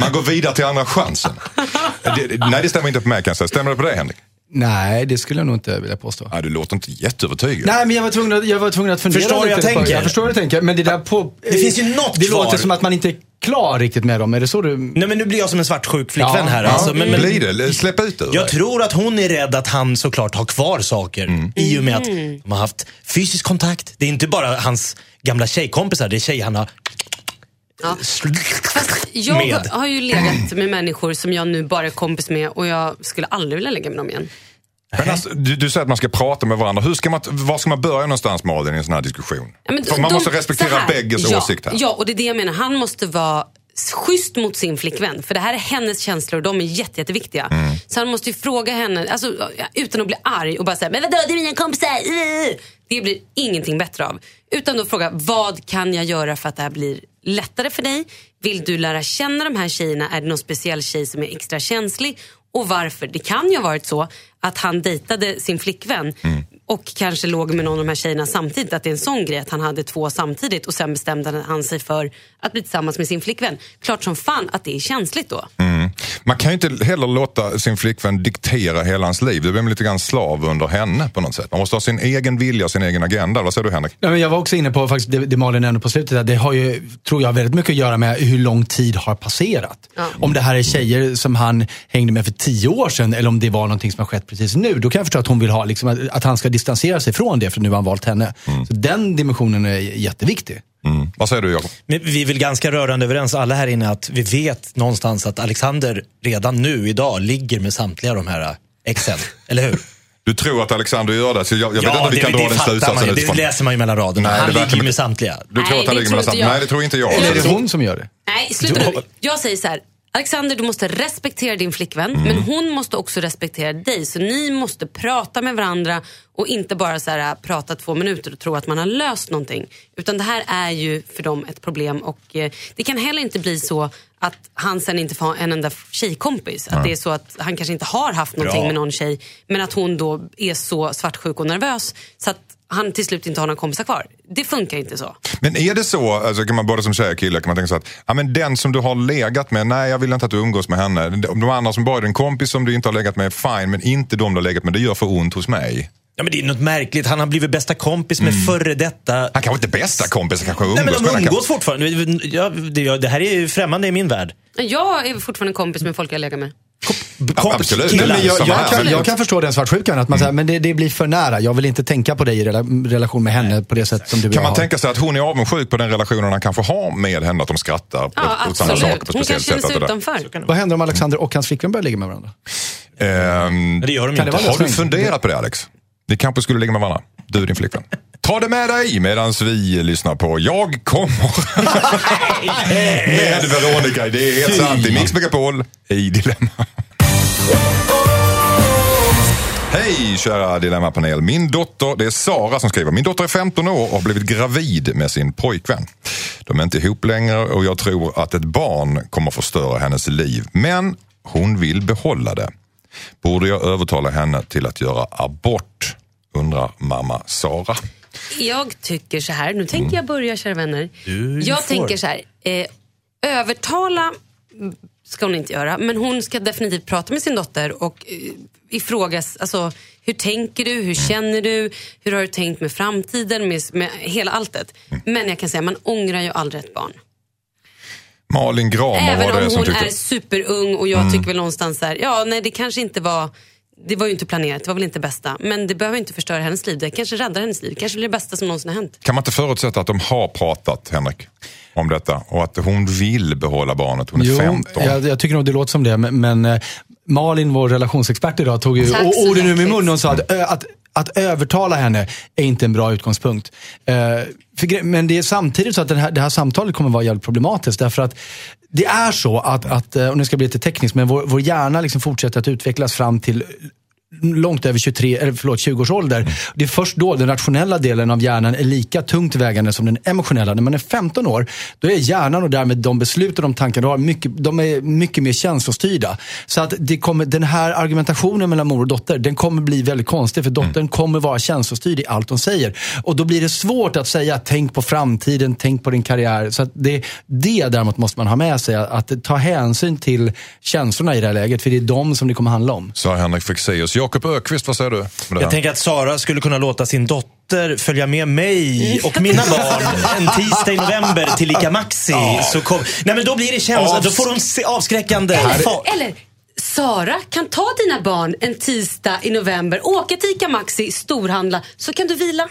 Man går vidare till andra chansen. Det, nej, det stämmer inte på mig kan jag säga. Stämmer det på dig Henrik? Nej, det skulle jag nog inte vilja påstå. Ja, du låter inte jätteövertygad. Nej, men jag var tvungen att, jag var tvungen att fundera Förstår du lite jag på- tänker? Jag förstår hur du tänker. Men det där på... Det finns ju något Det kvar. låter som att man inte är klar riktigt med dem. Är det så du... Nej, men nu blir jag som en svartsjuk flickvän Ja. här. Ja, Alltså, men, men, Blir det? Släpp ut ur jag dig. tror att hon är rädd att han såklart har kvar saker i och med att de har haft fysisk kontakt. Det är inte bara hans gamla tjejkompisar, det är tjejer han har Ja. Fast jag Med. har ju legat med människor som jag nu bara är kompis med och jag skulle aldrig vilja lägga med dem igen. Men alltså, du, du säger att man ska prata med varandra. Hur ska man, var ska man börja någonstans Malin i en sån här diskussion? Ja, men För man de- måste respektera bägges ja, åsikt här. Ja, och det är det jag menar. Han måste vara schysst mot sin flickvän. För det här är hennes känslor och de är jätte, jätteviktiga. Mm. Så han måste ju fråga henne, alltså, utan att bli arg och bara säga men vadå det är mina kompisar. Det blir ingenting bättre av. Utan då fråga vad kan jag göra för att det här blir lättare för dig? Vill du lära känna de här tjejerna? Är det någon speciell tjej som är extra känslig? Och varför? Det kan ju ha varit så att han dejtade sin flickvän Mm. och kanske låg med någon av de här tjejerna samtidigt. Att det är en sån grej att han hade två samtidigt och sen bestämde han sig för att bli tillsammans med sin flickvän. Klart som fan att det är känsligt då. Mm. Man kan ju inte heller låta sin flickvän diktera hela hans liv. Det blir lite grann slav under henne på något sätt. Man måste ha sin egen vilja och sin egen agenda. Vad säger du Henrik? Nej, men jag var också inne på faktiskt, det, det Malin nämnde på slutet. Det har ju, tror jag, väldigt mycket att göra med hur lång tid har passerat. Ja. Om det här är tjejer som han hängde med för tio år sedan eller om det var någonting som har skett precis nu. Då kan jag förstå att hon vill ha, liksom, att, att han ska distansera sig från det för nu har han valt henne. Så den dimensionen är jätteviktig. Mm. Vad säger du Jakob? Vi är väl ganska rörande överens alla här inne att vi vet någonstans att Alexander redan nu idag ligger med samtliga de här äh, exen. Eller hur? Du tror att Alexander gör det, så jag, jag vet inte om vi det, kan det dra den slutsatsen. Det läser man ju mellan raderna. Nej, Han ligger ju med samtliga. Du tror Nej, att han det ligger tror mellan inte samt... jag. Nej, det tror inte jag. Eller är det hon som gör det? Nej, sluta nu. Jag säger så här. Alexander, du måste respektera din flickvän, Mm. men hon måste också respektera dig. Så ni måste prata med varandra och inte bara så här, prata två minuter och tro att man har löst någonting. Utan det här är ju för dem ett problem och eh, det kan heller inte bli så att han sen inte får en enda tjejkompis. Att det är så att han kanske inte har haft någonting Bra. med någon tjej, men att hon då är så svartsjuk och nervös så att han till slut inte har några kompisar kvar. Det funkar inte så. Men är det så, alltså, kan man både som tjej och kille, kan man tänka så att ja, men den som du har legat med, nej jag vill inte att du umgås med henne. De de andra som bara är en kompis som du inte har legat med, fine, men inte de du har legat med, det gör för ont hos mig. Ja, men det är något märkligt. Han har blivit bästa kompis med före detta... Han kanske inte är bästa kompis, han kanske umgås Nej, men de umgås fortfarande. Ja, det, det här är ju främmande i min värld. Jag är fortfarande kompis med folk jag lägger med. Absolut. killar. Men jag, samma jag, kan, jag kan förstå den svartsjukan, att man säger men det, det blir för nära. Jag vill inte tänka på dig i rela- relation med henne på det sätt som du och Kan man har. tänka sig att hon är avundsjuk på den relationen han kanske har med henne, att de skrattar Ja, åt samma absolut. saker på Hon ett speciellt sätt? sig och det där. utanför. Vad händer om Alexander och hans flickvän börjar ligga med varandra? Ehm, Det gör de Kan det inte. vara har du funderat på det Alex? Ni kanske skulle ligga med varandra, du och din flickvän. Ta det med dig medan vi lyssnar på Jag kommer. med Veronica, det är helt sant. I Mix Megapol i Dilemma. Hej kära Dilemmapanel. Min dotter, det är Sara som skriver. Min dotter är 15 år och har blivit gravid med sin pojkvän. De är inte ihop längre och jag tror att ett barn kommer förstöra hennes liv. Men hon vill behålla det. Borde jag övertala henne till att göra abort? Undrar mamma Sara. Jag tycker så här, nu tänker jag börja kära vänner. Du jag får. tänker så här, eh, övertala mm, ska hon inte göra, men hon ska definitivt prata med sin dotter och eh, ifrågas, alltså hur tänker du, hur känner du, hur har du tänkt med framtiden, med, med hela alltet. Men jag kan säga, man ångrar ju aldrig ett barn. Malin Gramer Även var det om som hon tyckte... är superung och jag tycker väl någonstans så här, ja nej det kanske inte var det var ju inte planerat, det var väl inte det bästa. Men det behöver inte förstöra hennes liv. Det kanske räddar hennes liv. Det kanske blir det bästa som någonsin har hänt. Kan man inte förutsätta att de har pratat, Henrik, om detta och att hon vill behålla barnet? Hon är Jo, 15. jag, jag tycker nog det låter som det. Men, men eh, Malin, vår relationsexpert idag, tog ju orden ur min mun och sa att, att att övertala henne är inte en bra utgångspunkt. Eh, men det är samtidigt så att det här, det här samtalet kommer vara jävligt problematiskt. Därför att det är så att, att eh, och nu ska jag bli lite teknisk, men vår, vår hjärna liksom fortsätter att utvecklas fram till långt över 23, eller förlåt, 20 års ålder. Det är först då den rationella delen av hjärnan är lika tungt vägande som den emotionella. När man är 15 år, då är hjärnan och därmed de beslut och de tankar du har, mycket, de är mycket mer känslostyrda. Så att det kommer, den här argumentationen mellan mor och dotter, den kommer bli väldigt konstig. För dottern kommer vara känslostyrd i allt hon säger. Och då blir det svårt att säga, tänk på framtiden, tänk på din karriär. Så att det, det däremot måste man ha med sig, att, att ta hänsyn till känslorna i det här läget. För det är de som det kommer handla om. Sa Henrik Fexeus. Jakob Ökvist, vad säger du? Jag tänker att Sara skulle kunna låta sin dotter följa med mig och mina barn en tisdag i november till Ica Maxi. Så kom, nej men då blir det känsla, då får hon se avskräckande. Fa- Eller Sara kan ta dina barn en tisdag i november, åka till Ica Maxi, storhandla, så kan du vila.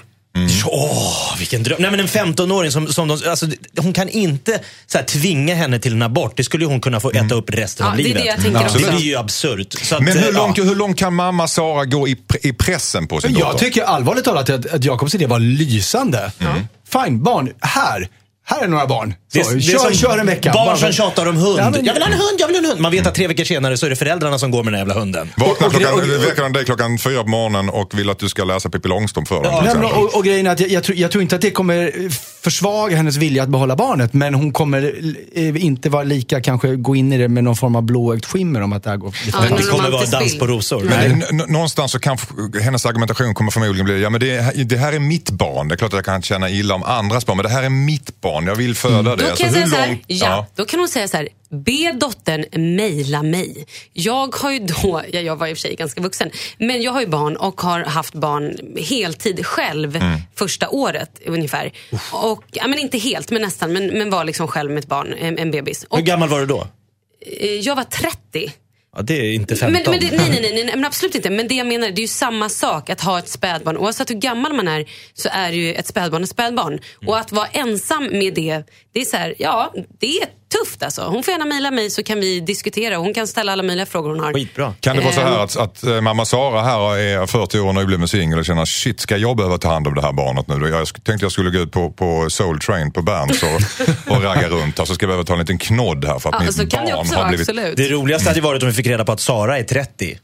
Åh, vilken dröm. Nej men en 15-åring som, som de, alltså, hon kan inte så här, tvinga henne till en abort. Det skulle hon kunna få äta upp resten Ja, av det är livet. det jag tänker det blir ju absurt. Så att, Men hur eh, långt, ja. hur långt kan mamma Sara gå i, i pressen på sin Jag dotter? tycker allvarligt talat att, att Jakobs idé var lysande. Fine, barn. Här. Här är några barn. Så, Det det kör, som kör en vecka. Barn som tjatar om hund. Ja, men- Jag vill ha en hund, jag vill ha en hund. Man vet att tre veckor senare så är det föräldrarna som går med den jävla hunden. Vaknar Och- och- klockan, och- och- väcker dig klockan fyra på morgonen och vill att du ska läsa Pippi Långstrump för dem. Ja, exempel. och, och grejen är att jag, jag, tror, jag tror inte att det kommer försvaga hennes vilja att behålla barnet. Men hon kommer eh, inte vara lika, kanske gå in i det med någon form av blåögt skimmer om att det här går Ja, det kommer vara dans på rosor. Men någonstans så kan f- hennes argumentation kommer förmodligen bli, ja men det, det här är mitt barn. Det är klart att jag kan känna illa om andras barn, men det här är mitt barn. Jag vill föda det. Då Alltså, kan, hur säga så här, långt- ja, då kan hon säga så här, be dottern mejla mig. Jag har ju då, ja, jag var i och för sig ganska vuxen, men jag har ju barn och har haft barn heltid själv Mm. första året ungefär. Och, ja, men inte helt, men nästan, men, men var liksom själv med ett barn, en, en bebis. Och, Hur gammal var du då? eh, jag var 30. Ja, det är inte 15. Men, men det, nej, nej, nej, men absolut inte. Men det jag menar, det är ju samma sak att ha ett spädbarn. Oavsett hur gammal man är så är ju ett spädbarn ett spädbarn. Och att vara ensam med det, det är så här, ja, det är tufft alltså. Hon får gärna mejla mig så kan vi diskutera. Hon kan ställa alla möjliga frågor hon har. Skitbra. Kan det vara så här att, att eh, mamma Sara här är 40 år och nybliven singel och känner shit, ska jag behöva ta hand om det här barnet nu? Jag tänkte jag skulle gå ut på, på Soul Train på Berns och, och ragga runt här så ska jag behöva ta en liten knodd här för att Ja, mitt så kan det barn också har blivit... absolut. Det roligaste hade varit om vi fick reda på att Sara är 30.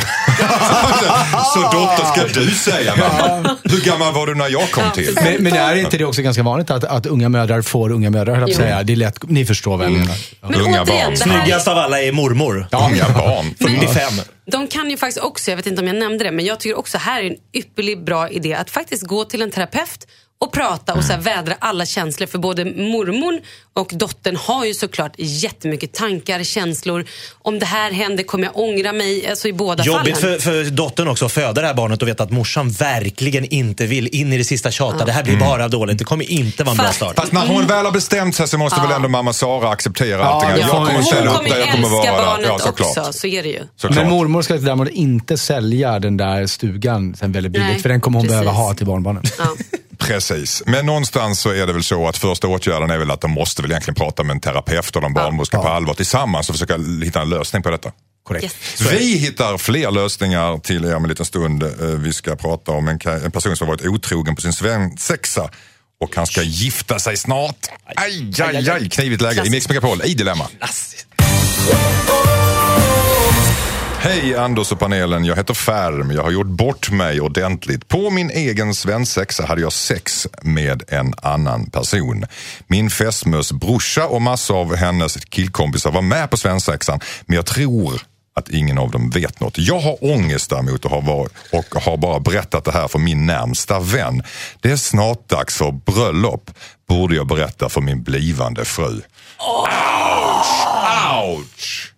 så dotter ska du säga mamma. Hur gammal var du när jag kom till? Men, men är inte det också ganska vanligt att, att unga mödrar får unga mödrar, höll jag säga. Det är lätt, ni förstår vad jag menar. Men Unga återigen, barn. det här, Snyggast av alla är mormor. Unga barn. 45. de kan ju faktiskt också, jag vet inte om jag nämnde det, men jag tycker också här är en ypperlig bra idé att faktiskt gå till en terapeut och prata och så här vädra alla känslor. För både mormon och dottern har ju såklart jättemycket tankar, känslor. Om det här händer kommer jag ångra mig. Alltså i båda Jobbigt fallen. för, för dottern också att föda det här barnet och veta att morsan verkligen inte vill in i det sista tjata. Det här blir bara dåligt. Det kommer inte vara en bra Fast- start. Fast när hon väl har bestämt sig så måste väl ändå mamma Sara acceptera allting. ja, jag kommer hon ställa upp kommer där, jag kommer vara där. barnet Ja, såklart. också, så är det ju. såklart. Men mormor ska däremot inte sälja den där stugan sen väldigt billigt. Nej, för den kommer hon precis. behöva ha till barnbarnen. Ja. Precis. Men någonstans så är det väl så att första åtgärden är väl att de måste väl egentligen prata med en terapeut och en barnmorska på allvar tillsammans och försöka hitta en lösning på detta. Korrekt. Yes. Vi hittar fler lösningar till er om en liten stund. Eh, Vi ska prata om en, en person som har varit otrogen på sin svensexa och han ska gifta sig snart. Aj, aj, aj, knivigt läge i Mix Megapol i Dilemma. Hej Anders och panelen, jag heter Färm. Jag har gjort bort mig ordentligt. På min egen svensexa hade jag sex med en annan person. Min fästmös brorsa och massor av hennes killkompisar var med på svensexan, men jag tror att ingen av dem vet något. Jag har ångest däremot och har, varit, och har bara berättat det här för min närmsta vän. Det är snart dags för bröllop. Borde jag berätta för min blivande fru? Ouch! Ouch!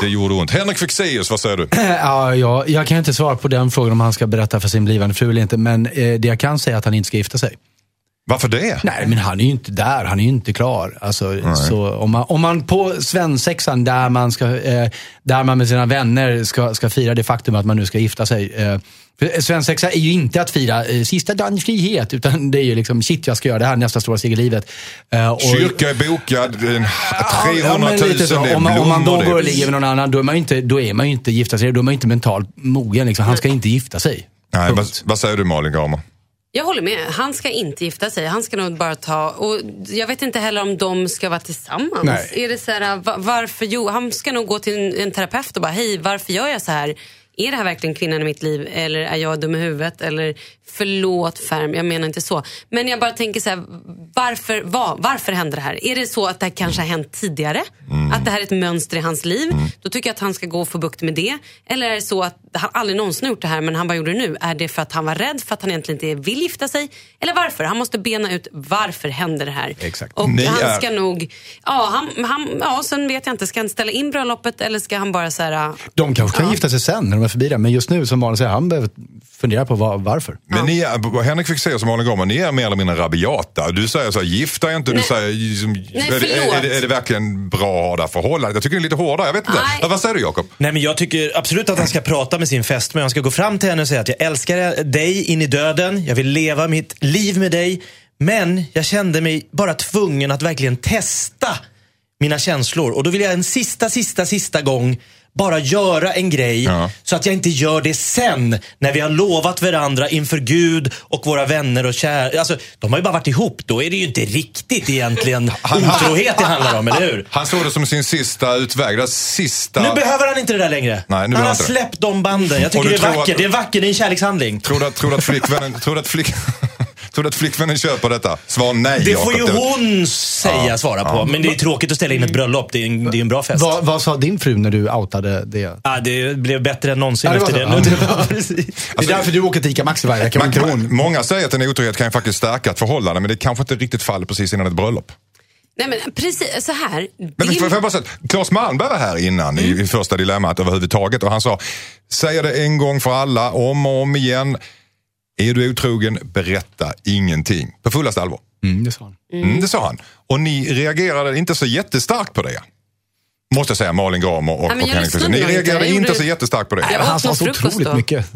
Det gjorde ont. Henrik Fexeus, vad säger du? Ja, ja, jag kan inte svara på den frågan om han ska berätta för sin blivande fru eller inte. Men eh, det jag kan säga är att han inte ska gifta sig. Varför det? Nej, men han är ju inte där. Han är ju inte klar. Alltså, så om, man, om man på svensexan, där man, ska, eh, där man med sina vänner ska, ska fira det faktum att man nu ska gifta sig. Eh, svensexa är ju inte att fira eh, sista dagen frihet, utan det är ju liksom, shit jag ska göra det här, nästa stora steg i livet. Eh, och- Kyrka är bokad, en 300 000, men lite så. det är om, man, om man då går och ligger med någon annan, då är man ju inte, då är man ju inte gifta sig. Då är man ju inte mentalt mogen. Liksom. Han ska inte gifta sig. Nej, vad, vad säger du Malin Gramer? Jag håller med. Han ska inte gifta sig. Han ska nog bara ta... Och jag vet inte heller om de ska vara tillsammans. Nej. Är det så här, va- varför? Jo, han ska nog gå till en, en terapeut och bara, hej, varför gör jag så här? Är det här verkligen kvinnan i mitt liv eller är jag dum i huvudet? Eller förlåt Färm, jag menar inte så. Men jag bara tänker så här, varför, var, varför hände det här? Är det så att det här kanske har hänt tidigare? Att det här är ett mönster i hans liv? Då tycker jag att han ska gå och få bukt med det. Eller är det så att han aldrig någonsin gjort det här men han bara gjorde det nu? Är det för att han var rädd för att han egentligen inte vill gifta sig? Eller varför? Han måste bena ut varför händer det här? Exakt. Och Ni han är- ska nog, ja, han, han, ja sen vet jag inte, ska han ställa in bröllopet eller ska han bara så här, De kanske kan Ja. gifta sig sen är förbi det. Men just nu, som Malin säger, han behöver fundera på var, varför. Men ni är, Henrik fick säga som Malin Gramer, ni är mer eller mindre rabiata. Du säger så här, gifta er inte. Du Nej. säger, liksom, Nej, är, det- är, det, är det verkligen bra att ha det förhållandet? Jag tycker det är lite hårdare. Jag vet inte. Nej. Ja, vad säger du Jakob? Nej, men jag tycker absolut att han ska prata med sin fästmö. Han ska gå fram till henne och säga att jag älskar dig in i döden. Jag vill leva mitt liv med dig. Men jag kände mig bara tvungen att verkligen testa mina känslor. Och då vill jag en sista, sista, sista gång bara göra en grej Ja. så att jag inte gör det sen när vi har lovat varandra inför Gud och våra vänner och kära. Alltså, de har ju bara varit ihop. Då är det ju inte riktigt egentligen otrohet det handlar om, eller hur? Han såg det som sin sista utväg. Det sista... Nu behöver han inte det där längre. Nej, nu han har han släppt de banden. Jag tycker det är vackert. att- Det är vackert, det är en kärlekshandling. Tror du att, tror du att flickvännen, tror du att flick, tror du att flickvännen köper detta? Svar nej Det får ju hon säga, Ja, svara på. ja. Men det är tråkigt att ställa in ett bröllop. Det är en, det är en bra fest. Vad, vad sa din fru när du outade det? Ja, det blev bättre än någonsin Ja, det efter det. Ja, det var precis. Det är därför du åker till ICA Maxi varje vecka, Man, många säger att en otrohet kan ju faktiskt stärka ett förhållande men det kanske inte riktigt faller precis innan ett bröllop. nej men precis så här. Men din- får, jag bara säga, Claes Malmberg var här innan i, i första dilemmat överhuvudtaget och han sa, säger det en gång för alla, om och om igen. Är du otrogen, berätta ingenting. På fullaste allvar. Mm, det sa han. Mm, det sa han. Och ni reagerade inte så jättestarkt på det. Måste jag säga, Malin Gramer och, Ja, och Henrik Ni inte. reagerade inte gjorde- så jättestarkt på det. Jag Han sa så otroligt då. mycket.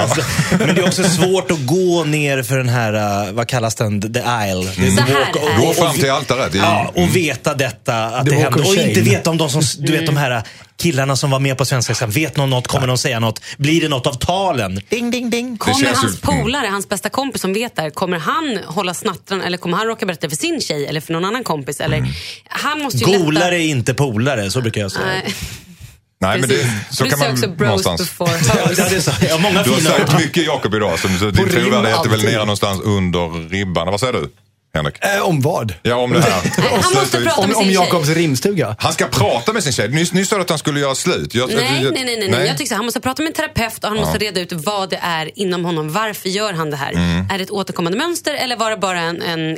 Alltså, men det är också svårt att gå ner för den här, uh, vad kallas den, the här walk- är Gå fram till altaret. Ja, och veta detta, att The det händer. Och shame. inte veta om de som, du vet de här killarna som var med på Svenska Examen, vet någon något, kommer de säga något? Blir det något av talen? Ding, ding, ding. Kommer hans ju- mm. polare, hans bästa kompis som vet det här, kommer han hålla snattran eller kommer han råka berätta för sin tjej eller för någon annan kompis? Eller, Mm. Han måste ju Golare lätta... är inte polare, så brukar jag säga. Nej, Nej, men det, precis. så du kan man också bros någonstans... before Ja, hoes. det är så. Jag har många Du har fina sagt mycket Jakob idag, så, så din trovärdighet är väl nere någonstans under ribban. Vad säger du, Henrik? Eh, om vad? Ja, om det här. han måste prata Om, med om sin tjej. Jakobs rimstuga? Han ska prata med sin tjej. Nyss, nyss sa du att han skulle göra slut. Jag, Nej, jag- nej, nej, nej, nej. Jag tycker så, han måste prata med en terapeut och han måste reda ut vad det är inom honom. Varför gör han det här? Mm. Är det ett återkommande mönster eller var det bara en, en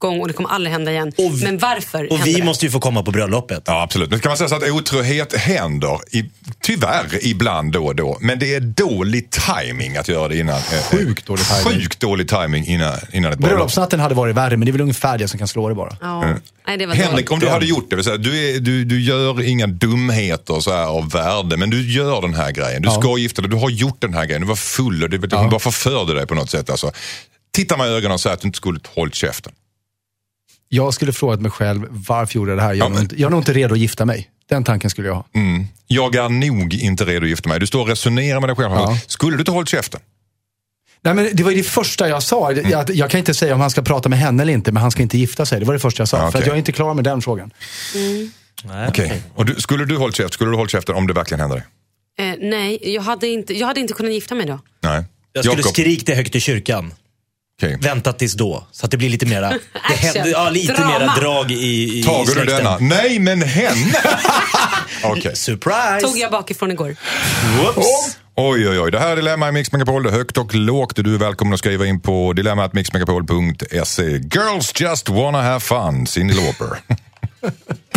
gång och det kommer aldrig hända igen? Vi- Men varför Och vi det? måste ju få komma på bröllopet. Ja, absolut. Nu kan man säga så att otrohet händer, i, tyvärr, ibland då och då. Men det är dålig timing att göra det innan. eh, Sjukt dålig timing. Sjukt dålig timing innan, innan ett bröllop. Bröllopsnatten hade varit värre, men det är väl ungefär det som kan slå det bara. Ja. Nej, det var Henrik, dåligt. om du hade gjort det, säga, du, är, du, du gör inga dumheter så här av värde, men du gör den här grejen. Du Ja. ska gifta dig, du har gjort den här grejen, du var full och du, vet, hon bara förförde dig på något sätt. Alltså. Titta mig i ögonen och säg att du inte skulle hållit käften. Jag skulle frågat mig själv, varför gjorde jag det här? Jag, Ja, men- inte, jag är nog inte redo att gifta mig. Den tanken skulle jag ha. Mm. Jag är nog inte redo att gifta mig. Du står och resonerar med dig själv. Ja. Skulle du inte hållit käften? Nej, men det var det första jag sa. Mm. Jag, jag kan inte säga om han ska prata med henne eller inte, men han ska inte gifta sig. Det var det första jag sa. Ja, För okej. att jag är inte klar med den frågan. Nej, Okej. Och du, skulle du hållit käften? Skulle du hållit käften om det verkligen hände dig? Eh, nej, jag hade, inte, jag hade inte kunnat gifta mig då. Nej. Jag skulle Jakob? skrika det högt i kyrkan. Okej. Vänta tills då. Så att det blir lite mera, det händer, ja, lite Drama. mera drag i, i Tager du denna? Nej, men henne! Okej. Surprise! Tog jag bakifrån igår. Whoops. Oj, oj, oj. Det här är Dilemma i Mix Megapol. Det är högt och lågt. Du är välkommen att skriva in på dilemmatmixmegapol.se. Girls just wanna have fun, Cyndi Lauper.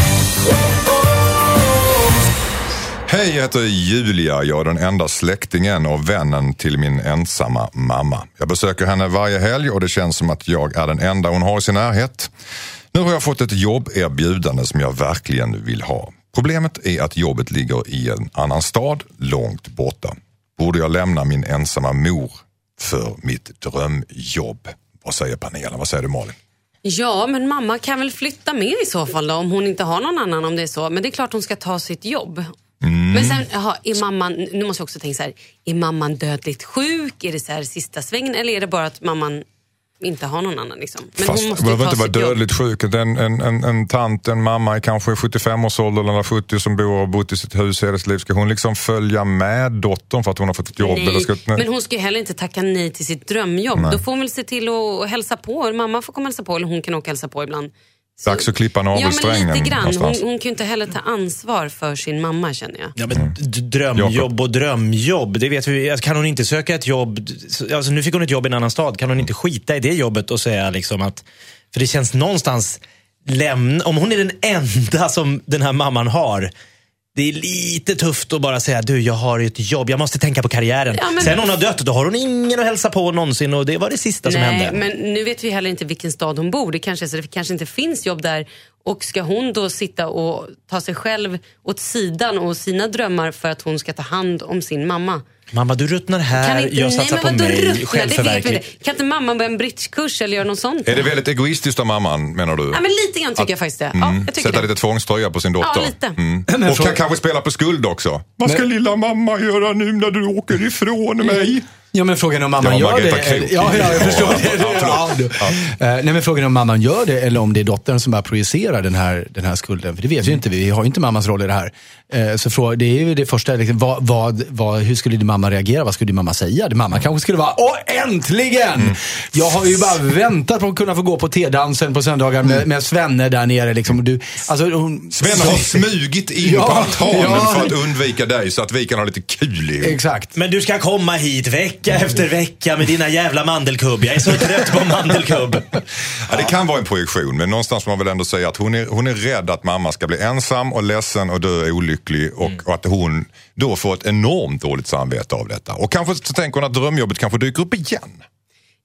Hej, jag heter Julia. Jag är den enda släktingen och vännen till min ensamma mamma. Jag besöker henne varje helg och det känns som att jag är den enda hon har i sin närhet. Nu har jag fått ett jobberbjudande som jag verkligen vill ha. Problemet är att jobbet ligger i en annan stad, långt borta. Borde jag lämna min ensamma mor för mitt drömjobb? Vad säger panelen? Vad säger du Malin? Ja, men mamma kan väl flytta med i så fall då, om hon inte har någon annan om det är så. Men det är klart hon ska ta sitt jobb. Mm. Men sen, jaha, är mamman, nu måste jag också tänka så här, är mamman dödligt sjuk? Är det så här sista svängen eller är det bara att mamman inte har någon annan? Liksom? Men Fast hon måste behöver inte vara jobb. dödligt sjuk. En, en, en, en tant, en mamma i kanske 75-årsåldern eller 70 som bor och har bott i sitt hus hela sitt liv. Ska hon liksom följa med dottern för att hon har fått ett jobb? Nej, Eller ska, men hon ska ju heller inte tacka nej till sitt drömjobb. Nej. Då får hon väl se till att hälsa på. Mamma får komma och hälsa på eller hon kan åka och hälsa på ibland. Dags att klippa Ja, men navelsträngen lite grann. Hon, någonstans. hon kan ju inte heller ta ansvar för sin mamma känner jag. Ja, men d- drömjobb och drömjobb, det vet vi. Alltså, Kan hon inte söka ett jobb, alltså, nu fick hon ett jobb i en annan stad, kan hon inte skita i det jobbet och säga liksom att, för det känns någonstans, lämna, om hon är den enda som den här mamman har, det är lite tufft att bara säga du jag har ett jobb, jag måste tänka på karriären. Ja, Sen hon har dött, då har hon ingen att hälsa på någonsin och det var det sista som Nej, hände. men nu vet vi heller inte vilken stad hon bor. Det kanske, så det kanske inte finns jobb där. Och ska hon då sitta och ta sig själv åt sidan och sina drömmar för att hon ska ta hand om sin mamma? Mamma du ruttnar här, jag satsar men på mig, ruttna? Det vet vi självförverklig. inte. Kan inte mamma börja en bridgekurs eller göra något sånt? Är det väldigt egoistiskt av mamman menar du? Ja, men lite grann tycker jag faktiskt det. Ja, jag tycker Sätta det. lite tvångströja på sin dotter. Ja, lite. Mm. Men Och fråga- kan kanske spela på skuld också. Vad ska lilla mamma göra nu när du åker ifrån mig? Ja men frågan är om mamman gör det. Eller- Ja, ja, jag förstår. Det. ja, Ja. Eh, Nej men frågan är om mamman gör det eller om det är dottern som bara projicerar den här, den här skulden. För det vet ju inte vi. Vi har ju inte mammans roll i det här. Eh, Så frå- det är ju det första. Liksom, vad, vad, vad, hur skulle din mamma reagera? Vad skulle din mamma säga? Din mamma kanske skulle vara Åh äntligen! Jag har ju bara väntat på att kunna få gå på tedansen på söndagar med, med Svenne där nere. Liksom. Du, alltså, hon, Sven har smugit in Ja, på altanen ja. för att undvika dig så att vi kan ha lite kul ihop. Exakt. Men du ska komma hit vecka efter vecka med dina jävla mandelkubb. Jag är så trött på mandelkubb. Ja, det kan vara en projektion, men någonstans får man väl ändå säga att hon är, hon är rädd att mamma ska bli ensam och ledsen och dö olycklig och, och att hon då får ett enormt dåligt samvete av detta. Och kanske så tänker hon att drömjobbet kanske dyker upp igen.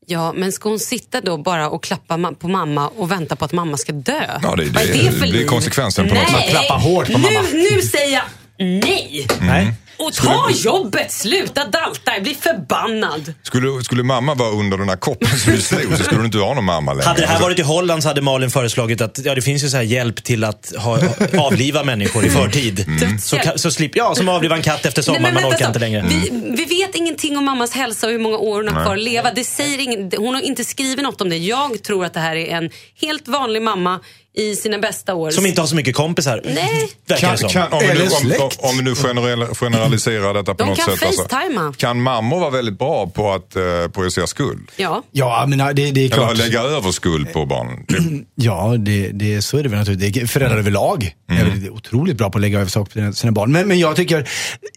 Ja, men ska hon sitta då bara och klappa ma- på mamma och vänta på att mamma ska dö? Ja, det är- Vad är det- det för det är liv? konsekvensen på något nej. sätt. Klappa hårt på nu, mamma. Nu säger jag nej! Nej. Och ta jobbet, sluta dalta, jag blir förbannad. Skulle, skulle mamma vara under den här koppen som du slog så skulle du inte ha någon mamma längre. Hade det här varit i Holland så hade Malin föreslagit att ja, det finns ju så här hjälp till att ha, avliva människor i förtid. Mm. Så, ka- så slipper jag som avliva en katt efter sommaren, Nej, men man orkar inte så. längre. Vi, vi vet ingenting om mammas hälsa och hur många år hon har kvar att leva. Det säger ingen, hon har inte skrivit något om det. Jag tror att det här är en helt vanlig mamma i sina bästa år. Som inte har så mycket kompisar. Nej. Verkar Kan, det som. kan, om, vi nu, om, om vi nu general, generaliserar detta på De något kan sätt. alltså, facetima. kan mammor vara väldigt bra på att eh, projicera skuld? Ja. Ja, men det, det är Eller klart. lägga över skuld på barnen? Ja, det, det, så är det väl naturligtvis. Det är- Föräldrar överlag är väl otroligt bra på att lägga över saker på sina- barn. Men, men jag tycker,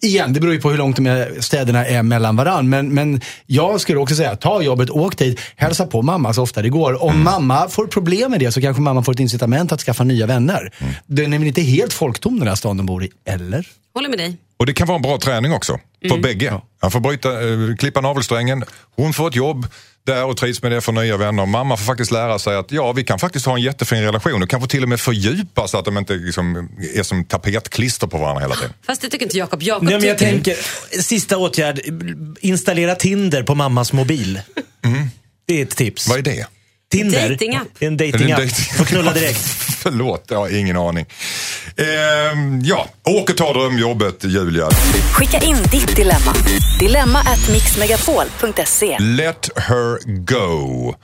igen, det beror ju på hur långt de här städerna är mellan varann. Men, men jag skulle också säga, ta jobbet, åk dit, hälsa på mamma så ofta det går. Om mamma får problem med det så kanske mamma får ett incitament att skaffa nya vänner. Den är väl inte helt folktom den här stan de bor i, eller? Håller med dig. Och det kan vara en bra träning också. För Mm. bägge. Han får bryta, eh, klippa navelsträngen, hon får ett jobb där och trivs med det, får nya vänner. Mamma får faktiskt lära sig att ja, vi kan faktiskt ha en jättefin relation och kanske till och med fördjupa så att de inte liksom, är som tapetklister på varandra hela tiden. Fast det tycker inte Jakob. Jakob Nej, men jag tycker... tänker, sista åtgärd. Installera Tinder på mammas mobil. Det är ett tips. Vad är det? Tinder. Datingapp. Det är en dating- Får knulla direkt. Förlåt, jag har ingen aning. Ehm, ja, åk och ta drömjobbet Julia. Skicka in ditt dilemma. Dilemma at mixmegapol.se. Let her go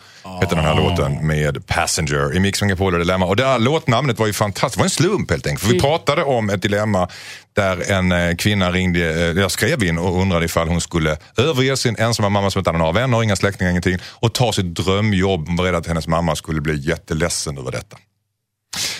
heter den här låten med Passenger i Mix Megapol och Dilemma. Och det här låtnamnet var ju fantastiskt. Det var en slump helt enkelt. För vi pratade om ett dilemma där en eh, kvinna ringde, eh, jag skrev in och undrade ifall hon skulle överge sin ensamma mamma som inte hade några vänner, inga släktingar, ingenting och ta sitt drömjobb. Hon var rädd att hennes mamma skulle bli jätteledsen över detta.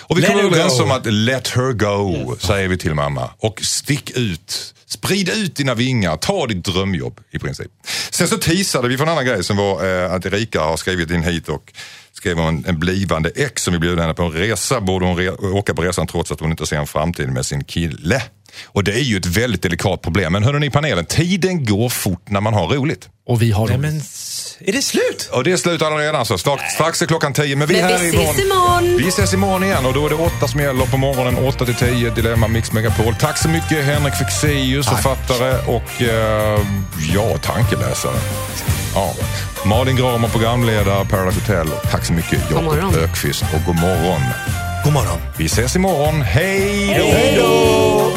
Och vi Let kom her överens om att let her go, säger vi till mamma. Och stick ut. Sprid ut dina vingar, ta ditt drömjobb i princip. Sen så teasade vi för en annan grej som var eh, att Erika har skrivit in hit och skrev om en, en blivande ex som vill bjuda henne på en resa. Borde hon re- åka på resan trots att hon inte ser en framtid med sin kille? Och det är ju ett väldigt delikat problem. Men hörni panelen, tiden går fort när man har roligt. Och vi har roligt. Är det slut? Och det är slut redan alltså. Strax, strax är klockan tio. Men vi är här vi imorgon. ses imorgon. Vi ses imorgon igen och då är det åtta som gäller på morgonen. Åtta till tio, Dilemma Mix Megapol. Tack så mycket Henrik Fexeus, författare och eh, ja, tankeläsare. Ja. Malin Gramer, programledare, Paradise Hotel. Tack så mycket. Jakob Ökvist och god morgon. God morgon. Vi ses imorgon. Hej då!